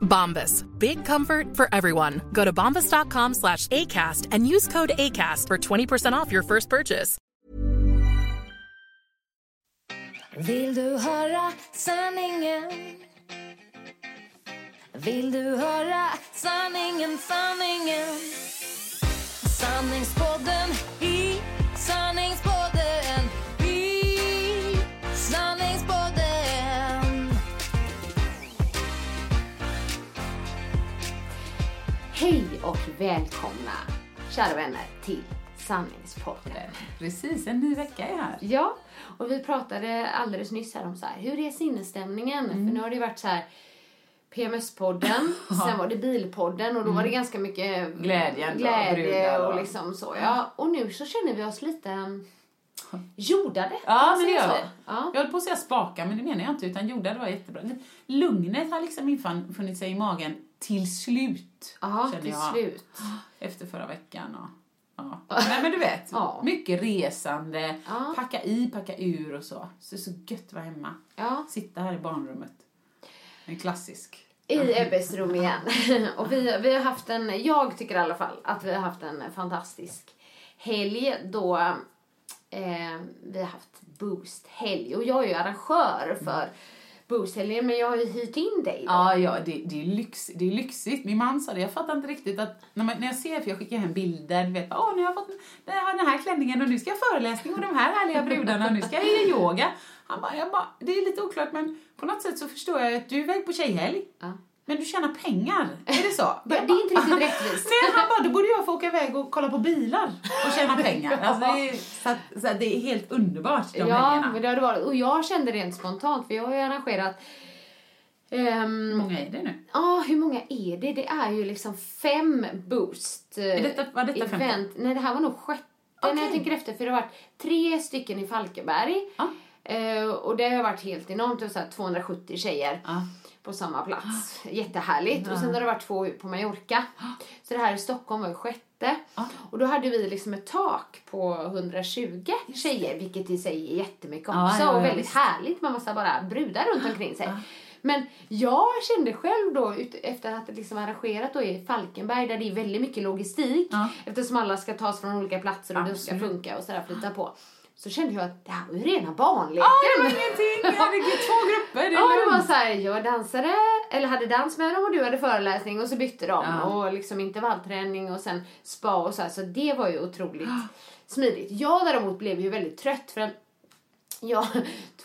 Bombas. Big comfort for everyone. Go to bombas.com slash ACAST and use code ACAST for 20% off your first purchase. Vill du höra sanningen? Vill du höra sanningen, sanningen? Sanningspodden i sanningspodden Hej och välkomna, kära vänner, till Sanningspodden. Precis, en ny vecka är här. Ja, och vi pratade alldeles nyss här om så här, hur är sinnesstämningen? För nu har det varit så här PMS-podden, sen var det bilpodden och då var det ganska mycket glädje brudar och och- liksom så. Ja. Och nu så känner vi oss lite mm, jordade. Ja, men det gör vi. Ja. Jag höll på att säga spaka, men det menar jag inte, utan gjorda, det var jättebra. Lugnet har liksom infunnit sig i magen till slut, känner till jag. slut. Efter förra veckan. Och, ja. Nej, men du vet, Ja. mycket resande, Ja. packa i, packa ur och så. Så det är så gött att vara hemma. Ja. Sitta här i barnrummet. En klassisk. i Ebbes rum igen. och vi, vi har haft en, jag tycker i alla fall att vi har haft en fantastisk helg då eh, vi har haft Boost-helg. Och jag är ju arrangör för Boost-helgen men jag har ju hyrt in dig. då. Ja, ja det, det, är lyx, det är lyxigt. Min man sa det, jag fattar inte riktigt att när, man, när jag ser, för jag skickar hem bilder, du vet, åh nu har jag fått den här, den här klänningen och nu ska jag föreläsning och de här härliga brudarna och nu ska jag göra yoga. Han bara, jag bara, det är lite oklart men på något sätt så förstår jag att du är iväg på tjejhelg. Ja. Men du tjänar pengar, är det så? Det är inte riktigt rättvist. Nej, han bara, då borde jag få åka iväg och kolla på bilar och tjäna pengar. Alltså, det, är, så att, så att det är helt underbart de Ja, helgerna. men det har det varit. Och jag kände rent spontant, för jag har ju arrangerat ehm, Hur många är det nu? Ja, hur många är det? Det är ju liksom fem boost eh, Är detta- var detta femte? event. Nej, det här var nog sjätte när jag tänker efter. För det har varit tre stycken i Falkenberg. Ja. Eh, och det har varit helt enormt. Det var så här 270 tjejer Ja. På samma plats. Jättehärligt. Och sen har det varit två på Mallorca. Så det här i Stockholm var ju sjätte. Och då hade vi liksom ett tak på 120 tjejer, vilket i sig är jättemycket också. Och väldigt härligt med massa bara brudar runt omkring sig. Men jag kände själv då, efter att liksom arrangerat då i Falkenberg, där det är väldigt mycket logistik, Ja. eftersom alla ska tas från olika platser och det ska funka och sådär flytta på. Så kände jag att det här var ju rena barnleken. Ja, det var ingenting. Herregud, två grupper. Det är Ja, det var så här, jag dansade, eller hade dans med dem och du hade föreläsning och så bytte de. Ja. Och liksom intervallträning och sen spa och så här. Så det var ju otroligt smidigt. Jag däremot blev ju väldigt trött för att Ja,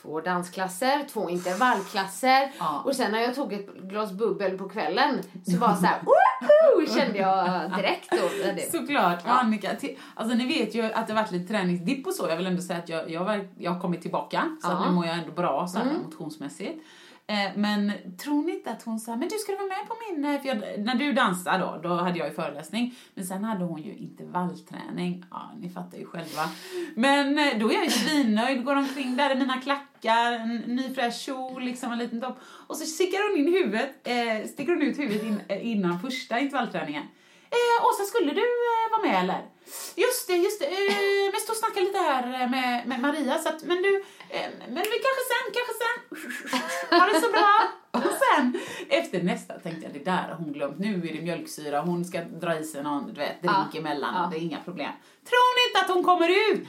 två dansklasser, två intervallklasser Ja. och sen när jag tog ett glas bubbel på kvällen så var så här, woho, kände jag direkt då. Det- Såklart. Och Annika, alltså ni vet ju att det har varit lite träningsdipp och så. Jag vill ändå säga att jag, jag, var, jag har kommit tillbaka. Så Ja. nu mår jag ändå bra så här, Mm. motionsmässigt. Eh, men tror ni inte att hon sa, men du ska du vara med på min... Eh, för jag, när du dansade då, då hade jag ju föreläsning. Men sen hade hon ju intervallträning. Ja, ni fattar ju själva. Men eh, då är jag ju svinnöjd, går omkring där i mina klackar, en ny fräsch kjol, liksom en liten topp. Och så sticker hon in huvudet, eh, sticker hon ut huvudet in, innan första intervallträningen. Eh, Åsa, skulle du eh, vara med eller? Just det, just det. Eh, men stå och snacka lite här eh, med, med Maria. Så att, men du, eh, men vi kanske sen, kanske sen. Ha det så bra. Och sen, efter nästa tänkte jag, det där har hon glömt. Nu är det mjölksyra, hon ska dra i sig någon du vet, drink Ja, emellan. ja. Det är inga problem. Tror ni inte att hon kommer ut?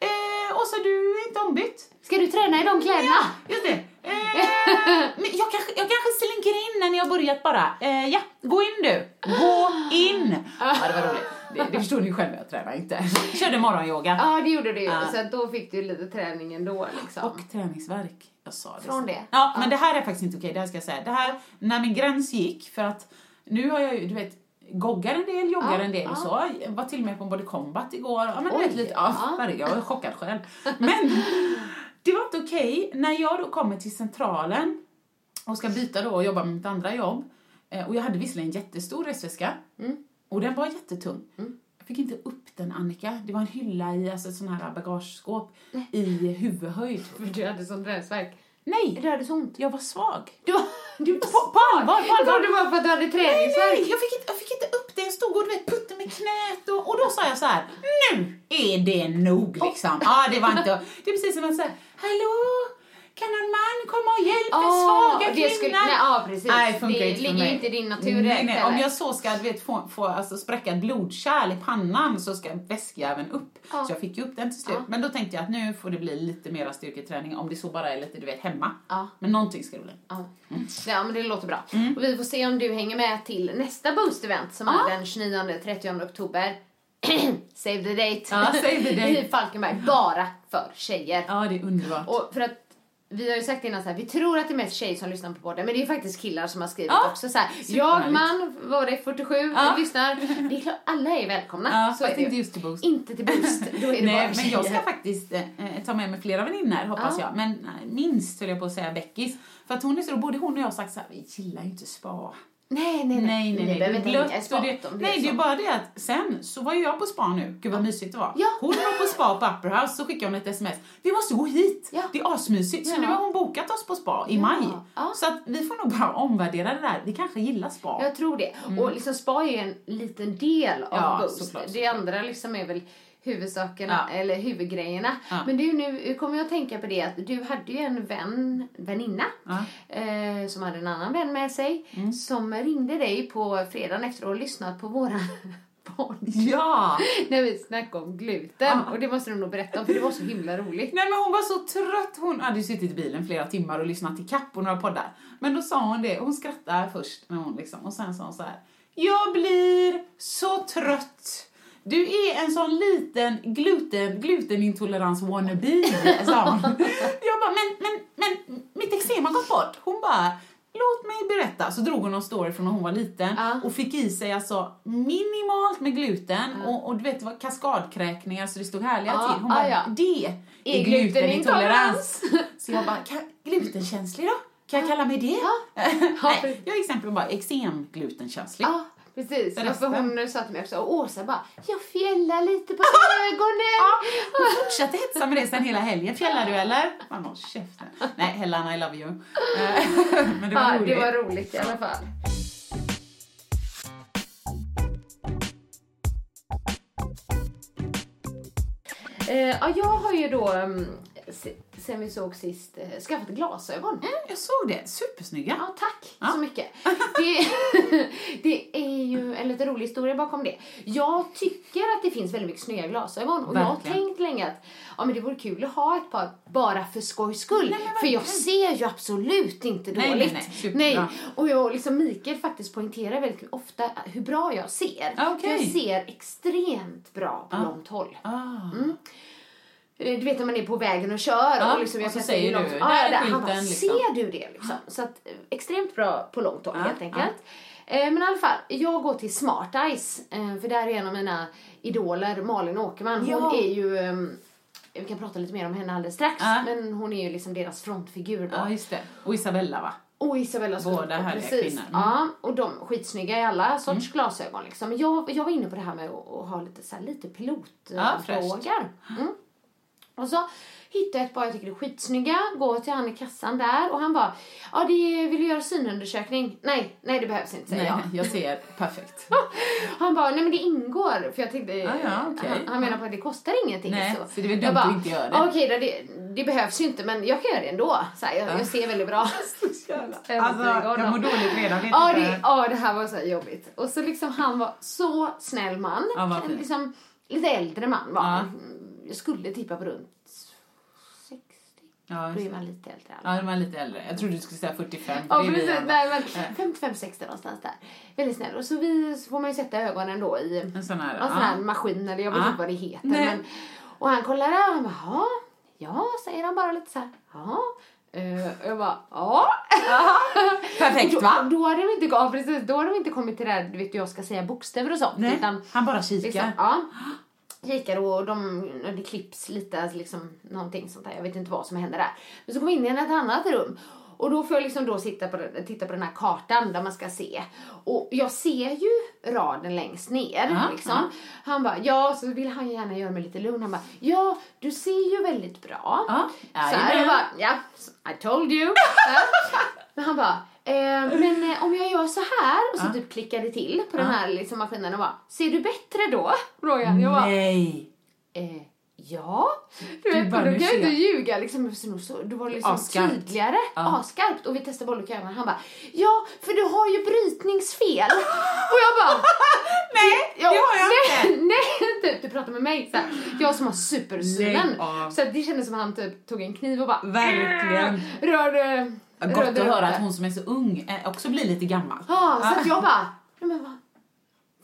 Eh, Åsa, du är inte ombytt. Ska du träna i de kläderna? Just det. Eh, men jag, kanske, jag kanske slinker in när ni har börjat bara. Eh, ja, gå in du. Gå in. Ja, det var roligt. Det, det förstår ni själva, jag tränar inte. Körde morgonyoga. Ja, det gjorde du ju. Ja. Så då fick du lite träning ändå liksom. Och träningsverk. Jag sa det. Från så. det? Ja, men det här är faktiskt inte okej, det här ska jag säga. Det här, när min gräns gick, för att nu har jag ju, du vet, goggar en del, joggar Ja, en del och så. Jag var till och med på Body Combat igår. Ja, men Oj, vet lite, ja, ja. jag var chockad själv. Men det var inte okej när jag då kommer till centralen och ska byta då och jobba med mitt andra jobb. Eh, Och jag hade visserligen en jättestor resväska. Mm. Och den var jättetung. Jag fick inte upp den, Annika. Det var en hylla i alltså, sån här bagageskåp i huvudhöjd. För du hade sån träningsvärk. Nej, Du hade så ont. jag var svag. Du var, du var På, på allvar, på allvar. det var för att du hade Nej, träningsvärk. nej, inte, jag fick inte det. Stod och du vet, puttade med knät och, och då sa jag så här: nu är det nog liksom. Ja, det var inte, det är precis som att säga, hallå, kan någon man komma och hjälpa Åh, svaga det kvinnor? skulle- nej, ja, precis. Nej, det funkar Det inte för ligger mig. inte i din natur nej, nej. Om jag så ska vet, få, få alltså, spräcka ett blodkärl i pannan så ska väskjäveln upp. Ja. Så jag fick ju upp den till slut. Ja. Men då tänkte jag att nu får det bli lite mera styrketräning om det så bara är lite, du vet, hemma. Men någonting ska det bli. Ja. Mm. ja, men det låter bra. Och vi får se om du hänger med till nästa Boost-event som är den 29-30 oktober. save the date. Ja, save the date. I Falkenberg. Bara för tjejer. Ja, det är underbart. Och för att vi har ju sagt innan så här, vi tror att det är mest tjejer som lyssnar på podden, men det är faktiskt killar som har skrivit Ja, också så här. Jag man, var det 47, Ja. lyssnar. Det är klart, alla är välkomna. Ja, så fast inte ju. just till Boost. Inte till Boost, då är det Nej, bara men tjejer. jag ska faktiskt eh, ta med mig flera vänner hoppas Ja. jag. Men nej, minst höll jag på att säga Beckis. För att hon är så, både hon och jag har sagt så här, vi gillar ju inte spa. Nej, nej, nej. Nej, nej, nej. det blött och det, det Nej, det är bara det att sen så var ju jag på spa nu. Gud vad mysigt det var. Ja. Hon var på spa på Upper House så skickade hon ett sms. Vi måste gå hit. Ja. Det är asmysigt. Så Ja. nu har hon bokat oss på spa i Ja. maj. Ja. Så att vi får nog bara omvärdera det där. Vi kanske gillar spa. Jag tror det. Och liksom spa är ju en liten del av Mm. Ja, Boost. såklart, Det såklart. andra liksom är väl huvudsakerna, Ja. eller huvudgrejerna. Ja. Men du, nu kommer jag att tänka på det att du hade ju en vän, väninna, Ja. eh, som hade en annan vän med sig, Mm. som ringde dig på fredagen efter att ha lyssnat på våran podd. Ja! När vi snackade om gluten. Ja. Och det måste du nog berätta om för det var så himla roligt. Nej men hon var så trött. Hon hade ju suttit i bilen flera timmar och lyssnat till kapp och några poddar. Men då sa hon det, hon skrattade först när hon liksom, och sen sa hon så här. Jag blir så trött. Du är en sån liten gluten, glutenintolerans wannabe. Jag bara, men, men, men mitt eksem har gått bort. Hon bara, låt mig berätta. Så drog hon någon story från när hon var liten Ja. och fick i sig alltså minimalt med gluten och, och du vet det var kaskadkräkningar så det stod härliga Ja, till. Hon ja, bara, ja. det Är är glutenintolerans. Så jag bara, "Ka- glutenkänslig då? Kan jag kalla mig det? Nej, jag är exempel bara exemglutenkänslig. Ja, precis. Och resten. hon sa till mig också, och Åsa bara, jag fjällar lite på ögonen. Hon fortsatte hetsa med det sen hela helgen. Fjällar du eller? Man håll käften. Nej, Hellan I love you. Eh, Men det var Ja, roligt. det var roligt i alla fall. Eh, ja, jag har ju då, se, sen vi såg sist, eh, skaffat glasögon. Mm, jag såg det. Supersnygga. Ja, tack Ja. så mycket. Det, det är ju en lite rolig historia bakom det. Jag tycker att det finns väldigt mycket snygga glasögon och jag har Verkligen. tänkt länge att ja, men det vore kul att ha ett par bara för skojs skull. Nej, för jag verkligen. ser ju absolut inte Nej, dåligt. nej, nej. Superbra. Och jag, liksom Mikael faktiskt poängterar väldigt ofta hur bra jag ser. Ah, okej. För jag ser extremt bra på Ah. långt håll. Ah. Eh, Du vet när man är på vägen och kör Ja, och, liksom, jag och så säger du, långt- där Ja, är där, han bara, skylten, liksom. ser du det liksom? Så att, eh, extremt bra på långt håll Ja, helt enkelt. Eh, Men i alla fall, jag går till Smart eh, för där är en av mina idoler, Malin Åkerman. Hon Ja. är ju, ehm, vi kan prata lite mer om henne alldeles strax, Ja. men hon är ju liksom deras frontfigur då. Ja, just det. Och Isabella va? Och Isabella Båda Skolko, härliga precis. kvinnor. Mm. Ja, och de skitsnygga i alla sorts glasögon liksom. Men jag, jag var inne på det här med att, ha lite, så här, lite Ja, pilotfrågor. mm. Och så hittade jag ett par jag tycker är skitsnygga, går till han i kassan där och han bara, ja det vill du göra synundersökning? Nej, nej det behövs inte säger Nej, jag. jag ser perfekt. Han bara, nej men det ingår. För jag tänkte, Ja, ja, okej. han, han menar på att det kostar ingenting. Nej, så. så det är väl Jag dumt att inte göra det. "Ja, Okej då, det, det behövs ju inte men jag kan göra det ändå. Så här, jag, jag ser väldigt bra. Alltså, jag mår dåligt redan. Ja det, ja, det här var så jobbigt. Och så liksom han var så snäll man. Fint. liksom, lite äldre man var Ja. Jag skulle tippa på runt 60. Ja, Då är man lite äldre. Ja, de är lite äldre. Jag trodde du skulle säga 45. för Ja, precis. Nej, men 55, 60 någonstans där. Väldigt snäll. Och så, vi, så får man ju sätta ögonen då i En sån här. en sån här ja. maskin, eller jag vet Ja. inte vad det heter. Nej. Men, och han kollar och han bara, ja, säger han bara lite så här, ja. Uh, jag bara, ja. Perfekt då, va? Då har de inte, ja, precis, då har de inte kommit till det här, du vet jag ska säga bokstäver och sånt. Nej, Utan, han bara kikar. liksom, ja. Kikar och de, det klipps lite, alltså liksom någonting sånt där. Jag vet inte vad som händer där. Men så går vi in i ett annat rum. Och då får jag liksom då sitta på, titta på den här kartan där man ska se. Och jag ser ju raden längst ner. Ja, liksom. ja. Han bara, ja, så vill han gärna göra mig lite lugn. Han bara, ja, du ser ju väldigt bra. Ja, Så här, jag bara, ja, I told you. Men han bara, men eh, om jag gör så här och så typ klickar det till på den här liksom, maskinen och bara, ser du bättre då? Han. Jag bara, Nej. eh, ja. Du vet, bara, då kan jag inte jag. ljuga liksom. Så, då var det liksom Asskarpt. tydligare. Ja. Asskarpt. Och vi testade boll och. Han bara, ja, för du har ju brytningsfel. och jag bara, Nej, det har jag nej, inte. Nej, typ, du pratar med mig så här. Jag som har supersynen. Nej, ja. Så det kändes som att han typ tog en kniv och bara Verkligen. rörde, Gott att höra att hon som är så ung eh, också blir lite gammal. Ja, så att jag bara, nej men vad,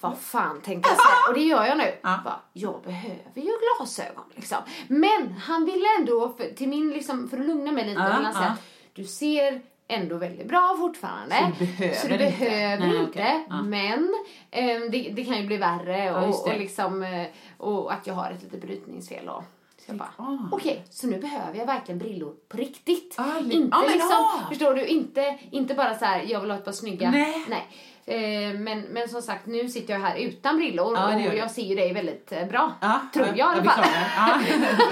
vad fan tänkte jag säga? Och det gör jag nu. Ja. Bara, jag behöver ju glasögon liksom. Men han ville ändå, för, till min liksom, för att lugna mig lite, Ja, han säga ja. du ser ändå väldigt bra fortfarande. Så du behöver Så du inte. behöver Nej, inte. okej. Ja. Men ehm, det, det kan ju bli värre och, och, liksom, eh, och att jag har ett litet brytningsfel. Och, jag bara, Ah. okej, så nu behöver jag verkligen brillor på riktigt. Ah, inte men liksom, ja. förstår du, inte, inte bara så här, jag vill ha ett par snygga. Nej. Nej. Eh, men, men som sagt, nu sitter jag här utan brillor och du. jag ser ju dig väldigt eh, bra. Tror ja, jag i alla fall.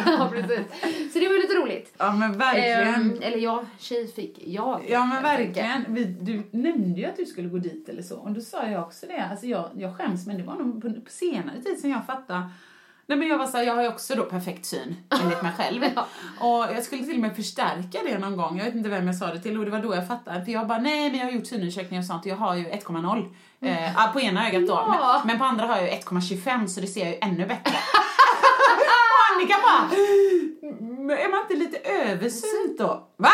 Ja. precis. Så det var lite roligt. ja men verkligen. Ehm, eller jag, tjej fick jag. Ja men verkligen. Vi, du nämnde ju att du skulle gå dit eller så. Och då sa jag också det. Alltså jag, jag skäms men det var nog på, på senare tid som jag fattade. Nej men jag var så här, jag har ju också då perfekt syn enligt mig själv. Och jag skulle till och med förstärka det någon gång. Jag vet inte vem jag sa det till och det var då jag fattade. För jag bara, nej men jag har gjort synundersökningar och sånt och jag har ju 1,0. Eh, ah, på ena ögat då. Ja. Men, men på andra har jag ju 1,25 så det ser jag ju ännu bättre. och Annika bara, "Men är man inte lite översynt då? Va?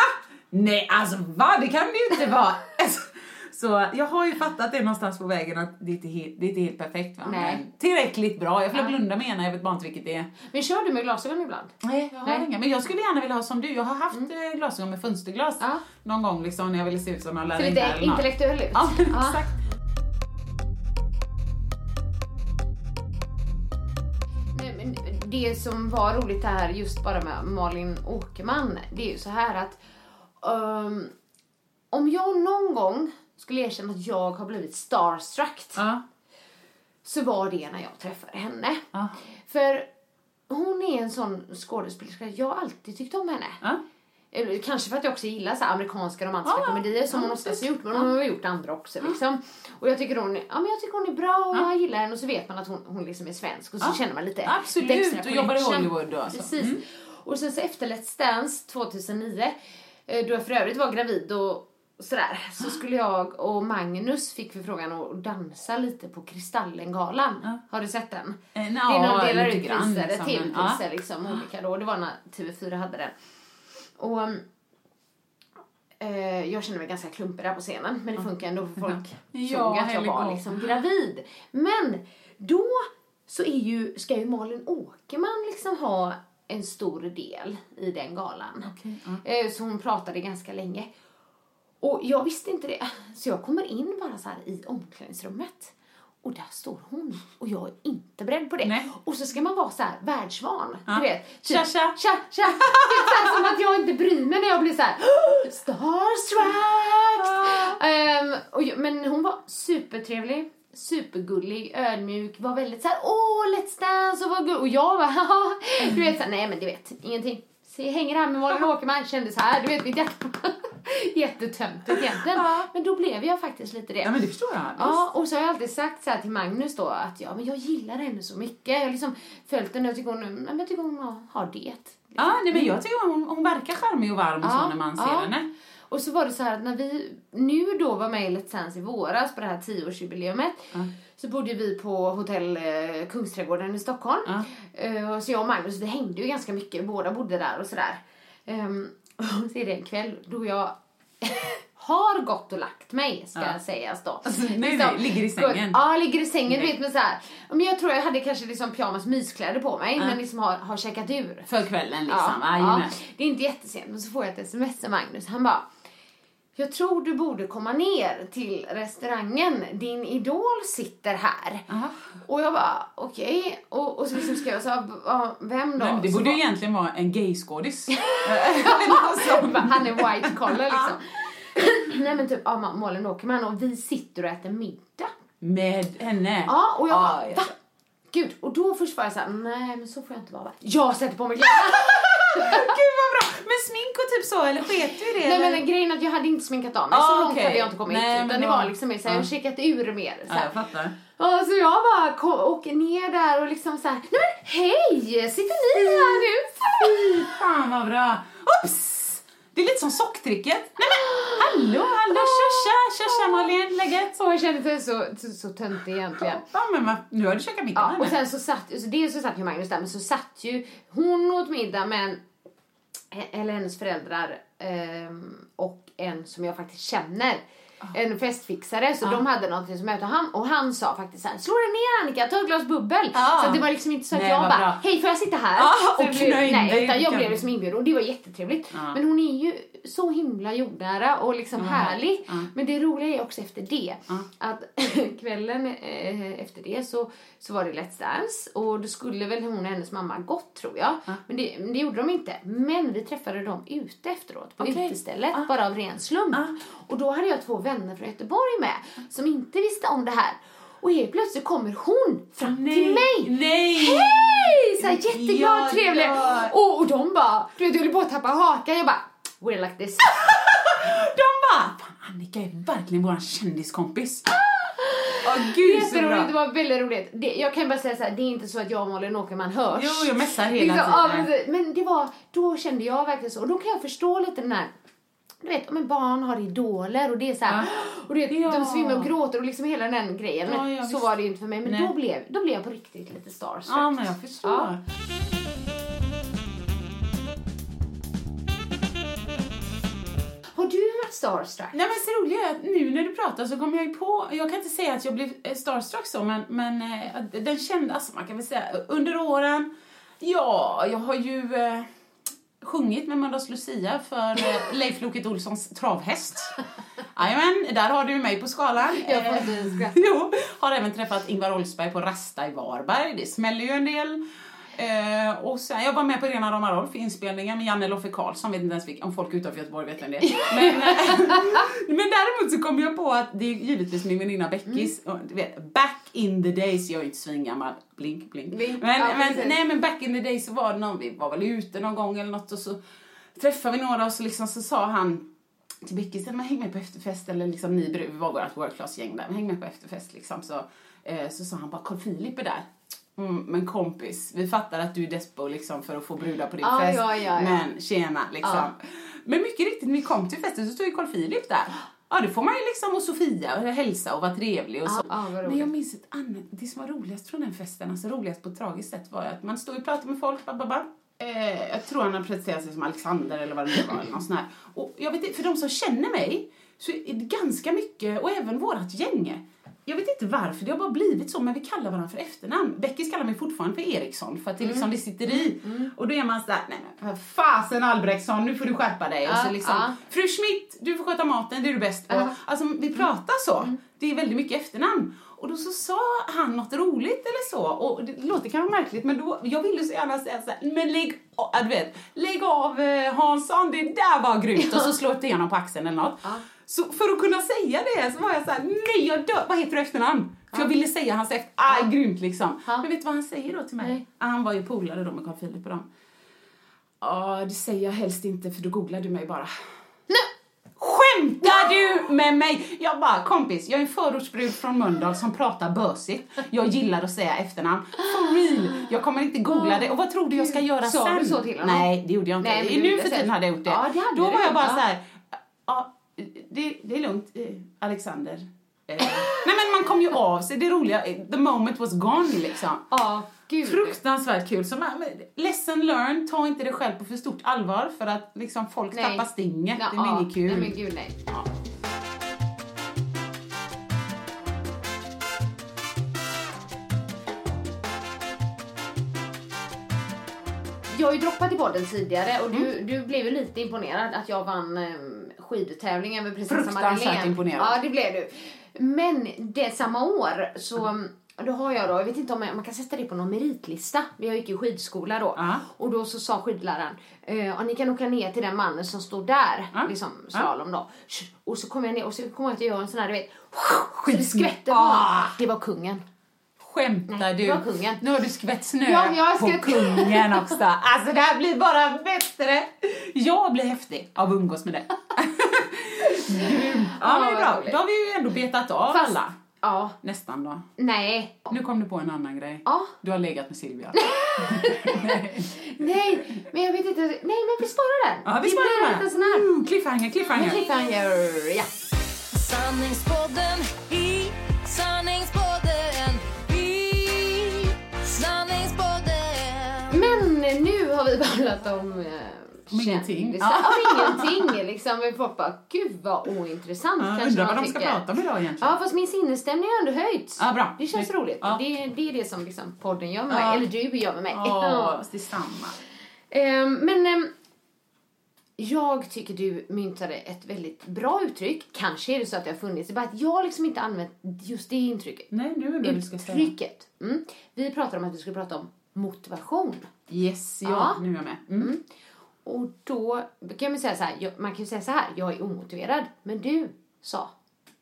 Nej, alltså va? Det kan det ju inte vara. Så jag har ju fattat det någonstans på vägen att det är inte helt, det är inte helt perfekt va? Nej. Men tillräckligt bra. Jag får blunda med ena, jag vet bara inte vilket det är. Men kör du med glasögon ibland? Nej, jag har Nej. inga. Men jag skulle gärna vilja ha som du. Jag har haft eh, glasögon med fönsterglas Ja. någon gång liksom när jag ville se ut som Ser lärarinna lite eller något. intellektuell ut? Ja, exakt. Nej, men det som var roligt här just bara med Malin Åkerman, det är ju så här att ehm, om jag någon gång skulle erkänna att jag har blivit starstruck Ja. så var det när jag träffade henne. Ja. För hon är en sån skådespelerska, jag har alltid tyckt om henne. Ja. Kanske för att jag också gillar så amerikanska romantiska komedier som hon oftast har gjort, men hon har gjort andra också liksom. Och jag tycker hon, är- ja, men jag tycker hon är bra och jag gillar henne och så vet man att hon, hon liksom är svensk och så känner man lite absolut, lite extra och jobbar i. Hollywood och så. Precis. Mm. Och sen så efter Let's Dance 2009, eh, då jag för övrigt var gravid och sådär, så skulle jag och Magnus fick förfrågan att dansa lite på Kristallengalan. Har du sett den? Eh, det är när ja, de delar ut priser, liksom, tv-priser ja. liksom, olika då. Det var när TV4 hade den. Och eh, jag kände mig ganska klumpig där på scenen, men det funkar ändå för folk Ja, såg att jag var liksom gravid. Men då så är ju, ska ju Malin Åkerman liksom ha en stor del i den galan. Okej, ja. Eh, Så hon pratade ganska länge. Och jag visste inte det. Så jag kommer in bara så i omklädningsrummet. Och där står hon. Och jag är inte beredd på det. Nej. Och så ska man vara så här världsvan. Ja. Du vet. Tja, tja. Tja, tja. Typ så som att jag inte bryr mig när jag blir så här starstruck. Ehm, och jag, men hon var supertrevlig. Supergullig, ödmjuk, var väldigt så här, åh let's dance och var gullig. Och jag var, du vet så här, nej men du vet, ingenting. Så jag hänger här med Malin Åkerman, kände så här, du vet mitt hjärta. Jättetöntigt egentligen. Ja. Men då blev jag faktiskt lite det. Ja men det förstår jag. Ja, och så har jag alltid sagt så till Magnus då att ja, men jag gillar henne så mycket. Jag har liksom följt henne och tycker hon, men jag tycker hon har, det. Ja, nej, men jag tycker hon, hon verkar charmig och varm och så Ja, när man ser ja. henne. Och så var det så här att när vi nu då var med i Let's Dance i våras på det här tioårsjubileumet så bodde vi på hotell eh, Kungsträdgården i Stockholm. Ja. Eh, så jag och Magnus vi hängde ju ganska mycket, båda bodde där och sådär. Ehm, Och så är det en kväll då jag har gått och lagt mig, ska Ja. sägas då. Alltså, nej, nej, Liksom, ligger i sängen. Ja, ligger i sängen, du Nej. vet, men så här. Men jag tror jag hade kanske liksom pyjamas myskläder på mig, Ja. men liksom har, har checkat ur. För kvällen liksom. Ja, Jajamän. ja. Det är inte jättesent, men så får jag ett sms av Magnus. Han bara, jag tror du borde komma ner till restaurangen. Din idol sitter här. Aha. Och jag bara, okej. Och, och så liksom skrev jag så här, "Ja, vem då? Men det borde ju egentligen vara en gayskådis. Alltså. Han är white collar liksom. Nej men typ, ja, Ma- Malin Åkerman och vi sitter och äter middag. Med henne. Ja, och jag Ja, bara, jag va? Gud, och då först var jag såhär, nej men så får jag inte vara va? Jag sätter på mig kläderna! Gud vad bra! Men smink och typ så, eller sket du i det? nej eller? men grejen att jag hade inte sminkat av mig, Ah, så långt okej. hade jag inte kommit. Nej, utan det var liksom mer såhär, jag Ja. har checkat ur mer. Ja, jag fattar. Ja, så jag bara kom, åker ner där och liksom såhär, nej men hej! Sitter ni här nu? Fy fan vad bra! Oops! Det är lite som socktricket. Nej men hallå, hallå, tja tja, tja tja Malin, läget? Och jag kände mig så, så, så töntig egentligen. Ja men vad- nu har du käkat middag Ja, och sen så satt, så dels så satt ju Magnus där, men så satt ju hon åt middag med en, eller hennes föräldrar ehm, och en som jag faktiskt känner. En festfixare, så de hade någonting som och han, och han sa faktiskt såhär, slå dig ner Annika, ta ett glas bubbel. Ja. Så att det var liksom inte så att Nej, jag bara, bra. hej får jag sitta här? Ja, Så och blev- Nej, utan jag blev liksom inbjuden och det var jättetrevligt. Ja. Men hon är ju så himla jordnära och liksom Ja. härlig. Ja. Men det roliga är också efter det, Ja. att kvällen eh, efter det så, så var det Let's Dance och då skulle väl hon och hennes mamma gått tror jag. Ja. Men, det, det gjorde de inte. Men vi träffade dem ute efteråt på Okej. utestället, Ja. bara av ren slump. Ja. Och då hade jag två vänner från Göteborg med som inte visste om det här. Och helt plötsligt kommer hon fram till mig. Nej! Hej! Så här jätteglad, Ja, trevlig. Och, och de bara, du vet jag höll på att tappa hakan. Jag bara, we're like this. De bara, fan Annika är verkligen våran kändiskompis. Åh gud så Jätteroligt, det bra. var väldigt roligt. Det, jag kan bara säga så här, det är inte så att jag och Malin Åkerman hörs. Jo, jag messar hela Liksom, tiden. men det var, då kände jag verkligen så. Och då kan jag förstå lite den här du vet, men barn har idoler och det är så här, och du vet, Ja. de svimmar och gråter och liksom hela den grejen. Ja, Men ja, så visst. var det ju inte för mig. Men Nej. då blev, då blev jag på riktigt lite starstruck. Ja, men jag förstår. Ja. Har du varit starstruck? Nej men så roliga är att nu när du pratar så kommer jag ju på, jag kan inte säga att jag blev eh, starstruck så men, men eh, den kände, alltså man kan väl säga under åren, ja jag har ju eh, sjungit med Mölndals Lucia för eh, Leif Loket Olssons travhäst. Jajamän, där har du mig på skalan. Jag får Eh. Jo, har även träffat Ingvar Oldsberg på Rasta i Varberg, det smäller ju en del. Eh, och sen, jag var med på Rena rama Rolf inspelningen med Janne Loffe Karlsson, vet inte ens vilka, om folk utanför Göteborg vet vem det är. Men, eh, men däremot så kom jag på att det är givetvis min väninna Beckis, och du vet, back in the days, jag är inte svingammal, blink blink. Blink, Men, ja, men, nej men back in the days så var det någon, vi var väl ute någon gång eller något och så träffade vi några och så liksom så sa han till Beckis, häng med på efterfest. Eller liksom ni, vi var vårt world class gäng där, häng med på efterfest liksom. Så, eh, så sa han bara Carl Philip är där. Mm, men kompis, vi fattar att du är despo liksom för att få brudar på din Ja, fest. ja, ja, ja. Men tjena liksom. Men mycket riktigt när vi kom till festen så stod ju Carl Philip där. Ja, det får man ju liksom och Sofia och hälsa och vara trevlig och så. Men jag minns ett annat, det som var roligast från den festen, alltså roligast på ett tragiskt sätt var ju att man stod och pratade med folk, bababa. Eh, jag tror han har presenterat sig som Alexander eller vad det nu var eller något sånt här. Och jag vet inte, för de som känner mig så är det ganska mycket, och även vårat gäng. Jag vet inte varför, det har bara blivit så, men vi kallar varandra för efternamn. Beckis kallar mig fortfarande för Eriksson för att det liksom det sitter i. Och då är man sådär, nej men fasen Albrektsson, nu får du skärpa dig. och Ja, så liksom, ja. Fru Schmidt, du får sköta maten, det är du bäst på. Ja. Alltså vi pratar så. Det är väldigt mycket efternamn. Och då så sa han något roligt eller så. Och det låter kanske märkligt men då, jag ville så gärna säga så här, men lägg av, du vet, lägg av eh, Hansson, det där var grymt. Och så slå inte igenom på axeln eller något. Ja. Så för att kunna säga det så var jag så här, nej jag dör, vad heter du efternamn? För jag ville säga hans efter, ah, grymt liksom. Ja. Men vet du vad han säger då till mig? Nej. Ah, Han var ju polare då med Carl Philip och dem. Ja, det säger jag helst inte för då googlar du mig bara. Skämtar du med mig? Jag bara, kompis, jag är en förortsbrud från Mölndal som pratar bösigt. Jag gillar att säga efternamn. For real, jag kommer inte googla det. Och vad tror du jag ska göra Sa sen? du så till honom? Nej, det gjorde jag inte. Nej, nu för tiden hade jag gjort det. Ja, det hade Då du. var jag bara Ja. så här, ja, det, det är lugnt, eh, Alexander. Eh, nej men man kom ju av sig, det roliga, the moment was gone liksom. Ja, gud. Fruktansvärt kul. Så man, lesson learned, ta inte det själv på för stort allvar för att liksom folk Nej. tappar stinget. Ja, det är inget kul. Nej, men gud nej. Ja. Jag har ju droppat i podden tidigare och du, du blev ju lite imponerad att jag vann um, skidtävlingen med prinsessa Fruktansvärt imponerad. Ja, det blev du. Men det samma år så då har jag då, jag vet inte om jag, man kan sätta det på någon meritlista. Jag gick ju skidskola då. Ja. Och då så sa skidläraren, eh, ni kan åka ner till den mannen som står där, Ja. liksom slalom då. Och så kom jag ner och så kom jag att jag gör en sån här, du vet, så det skvätter på Ah. Det var kungen. Skämtar Nej, du? det var kungen. Nu har du skvätt snö Ja, jag har på skvätt- kungen också. Alltså det här blir bara bättre. Jag blir häftig av att umgås med dig. Ja, men det är vad bra. Då har vi ju ändå betat av Fast- alla. Ja, Nästan då. nej. Nu kom du på en annan grej. Ja. Du har legat med Silvia. Nej, men jag vet inte. Nej, men vi sparar den. Ja, vi sparar den sån här. Mm, cliffhanger, cliffhanger. Cliffhanger, ja. Sanningspodden i sanningspodden vi pratat om eh, Om ingenting. Ja. Om ingenting liksom. Men folk bara, gud vad ointressant Ja, kanske undrar vad de ska prata om idag egentligen. Ja, fast min sinnesstämning har ändå höjts. Ja, bra. Det känns Snyggt. roligt. Ja. Det, det är det som liksom podden gör med Ja. mig. Eller du gör med mig. Åh, detsamma. Ehm, men ehm, jag tycker du myntade ett väldigt bra uttryck. Kanske är det så att det har funnits. Det är bara att jag har liksom inte använt just det intrycket. Nej, nu undrar vad du ska säga. Uttrycket. Mm. Vi pratade om att vi skulle prata om motivation. Yes, ja, Ja. nu är jag med. Mm. Och då kan man säga så här, man kan ju säga så här, jag är omotiverad. Men du sa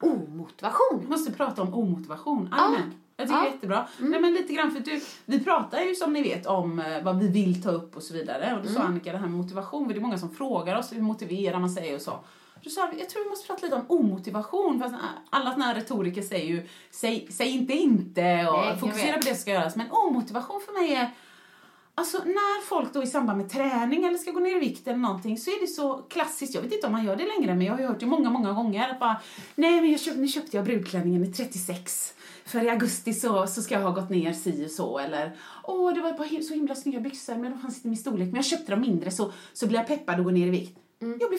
omotivation. Vi måste prata om omotivation. Amen. Jag tycker Ja. det är jättebra. Nej, men lite grann för du, vi pratar ju som ni vet om eh, vad vi vill ta upp och så vidare. Och då sa Annika det här med motivation, för det är många som frågar oss hur motiverar man sig och så. Då sa vi, jag tror vi måste prata lite om omotivation. För alla såna här retoriker säger ju, säg, säg inte inte och Nej, fokusera på det som ska göras. Men omotivation för mig är Alltså när folk då i samband med träning eller ska gå ner i vikt eller någonting så är det så klassiskt, jag vet inte om man gör det längre men jag har ju hört det många, många gånger att bara Nej men jag köpte, nu köpte jag brudklänningen i 36 för i augusti så, så ska jag ha gått ner si och så eller Åh det var bara hi- så himla snygga byxor men de fanns inte i min storlek men jag köpte dem mindre så, så blir jag peppad och går ner i vikt. Jag blir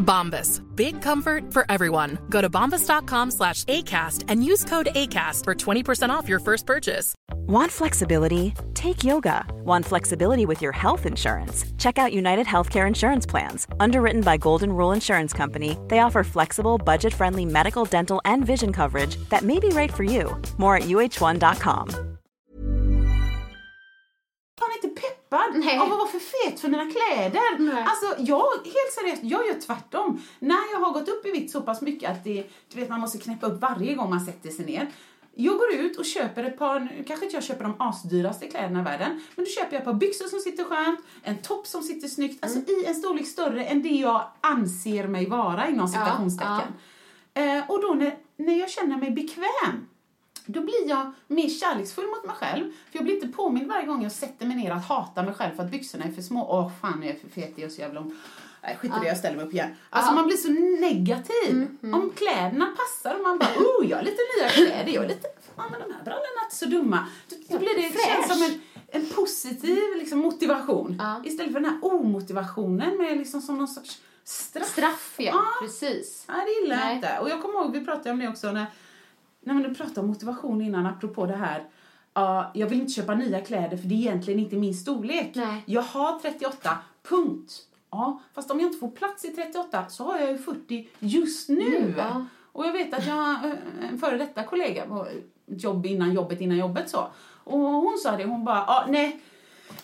Bombas. Big comfort for everyone. Go to bombas.com slash ACAST and use code ACAST for 20% off your first purchase. Want flexibility? Take yoga. Want flexibility with your health insurance? Check out United Healthcare Insurance Plans. Underwritten by Golden Rule Insurance Company, they offer flexible, budget friendly medical, dental, and vision coverage that may be right for you. More at uh1.com. fan inte peppad Nej. av att vara för fet för mina kläder. Nej. Alltså jag, helt seriöst, jag gör tvärtom. När jag har gått upp i vikt så pass mycket att det, du vet, man måste knäppa upp varje gång man sätter sig ner. Jag går ut och köper ett par, nu kanske inte jag köper de asdyraste kläderna i världen, men då köper jag ett par byxor som sitter skönt, en topp som sitter snyggt, alltså i en storlek större än det jag anser mig vara inom citationstecken. Eh, och då när, när jag känner mig bekväm då blir jag mer kärleksfull mot mig själv. För jag blir inte påmind varje gång jag sätter mig ner att hata mig själv för att byxorna är för små. Åh fan, jag är för fet, jag är så jävla. Nej, skit i det, jag ställer mig upp igen. Alltså man blir så negativ. Om kläderna passar och man bara, oh, jag har lite nya kläder, jag är lite, fan men de här brallorna är inte så dumma. Då, blir det, det känns som en, en positiv liksom, motivation. Ja. Istället för den här omotivationen med liksom som någon sorts straff. Straff, ja. Ja. Precis. Nej, det gillar jag inte. Och jag kommer ihåg, vi pratade om det också när, när man pratade om motivation innan, apropå det här ja, jag vill inte köpa nya kläder för det är egentligen inte min storlek. Nej. Jag har 38, punkt. Ja, fast om jag inte får plats i 38 så har jag ju 40 just nu. Ja. Och jag vet att jag har eh, en före detta kollega på jobb innan jobbet innan jobbet så. Och hon sa det, hon bara, ja nej,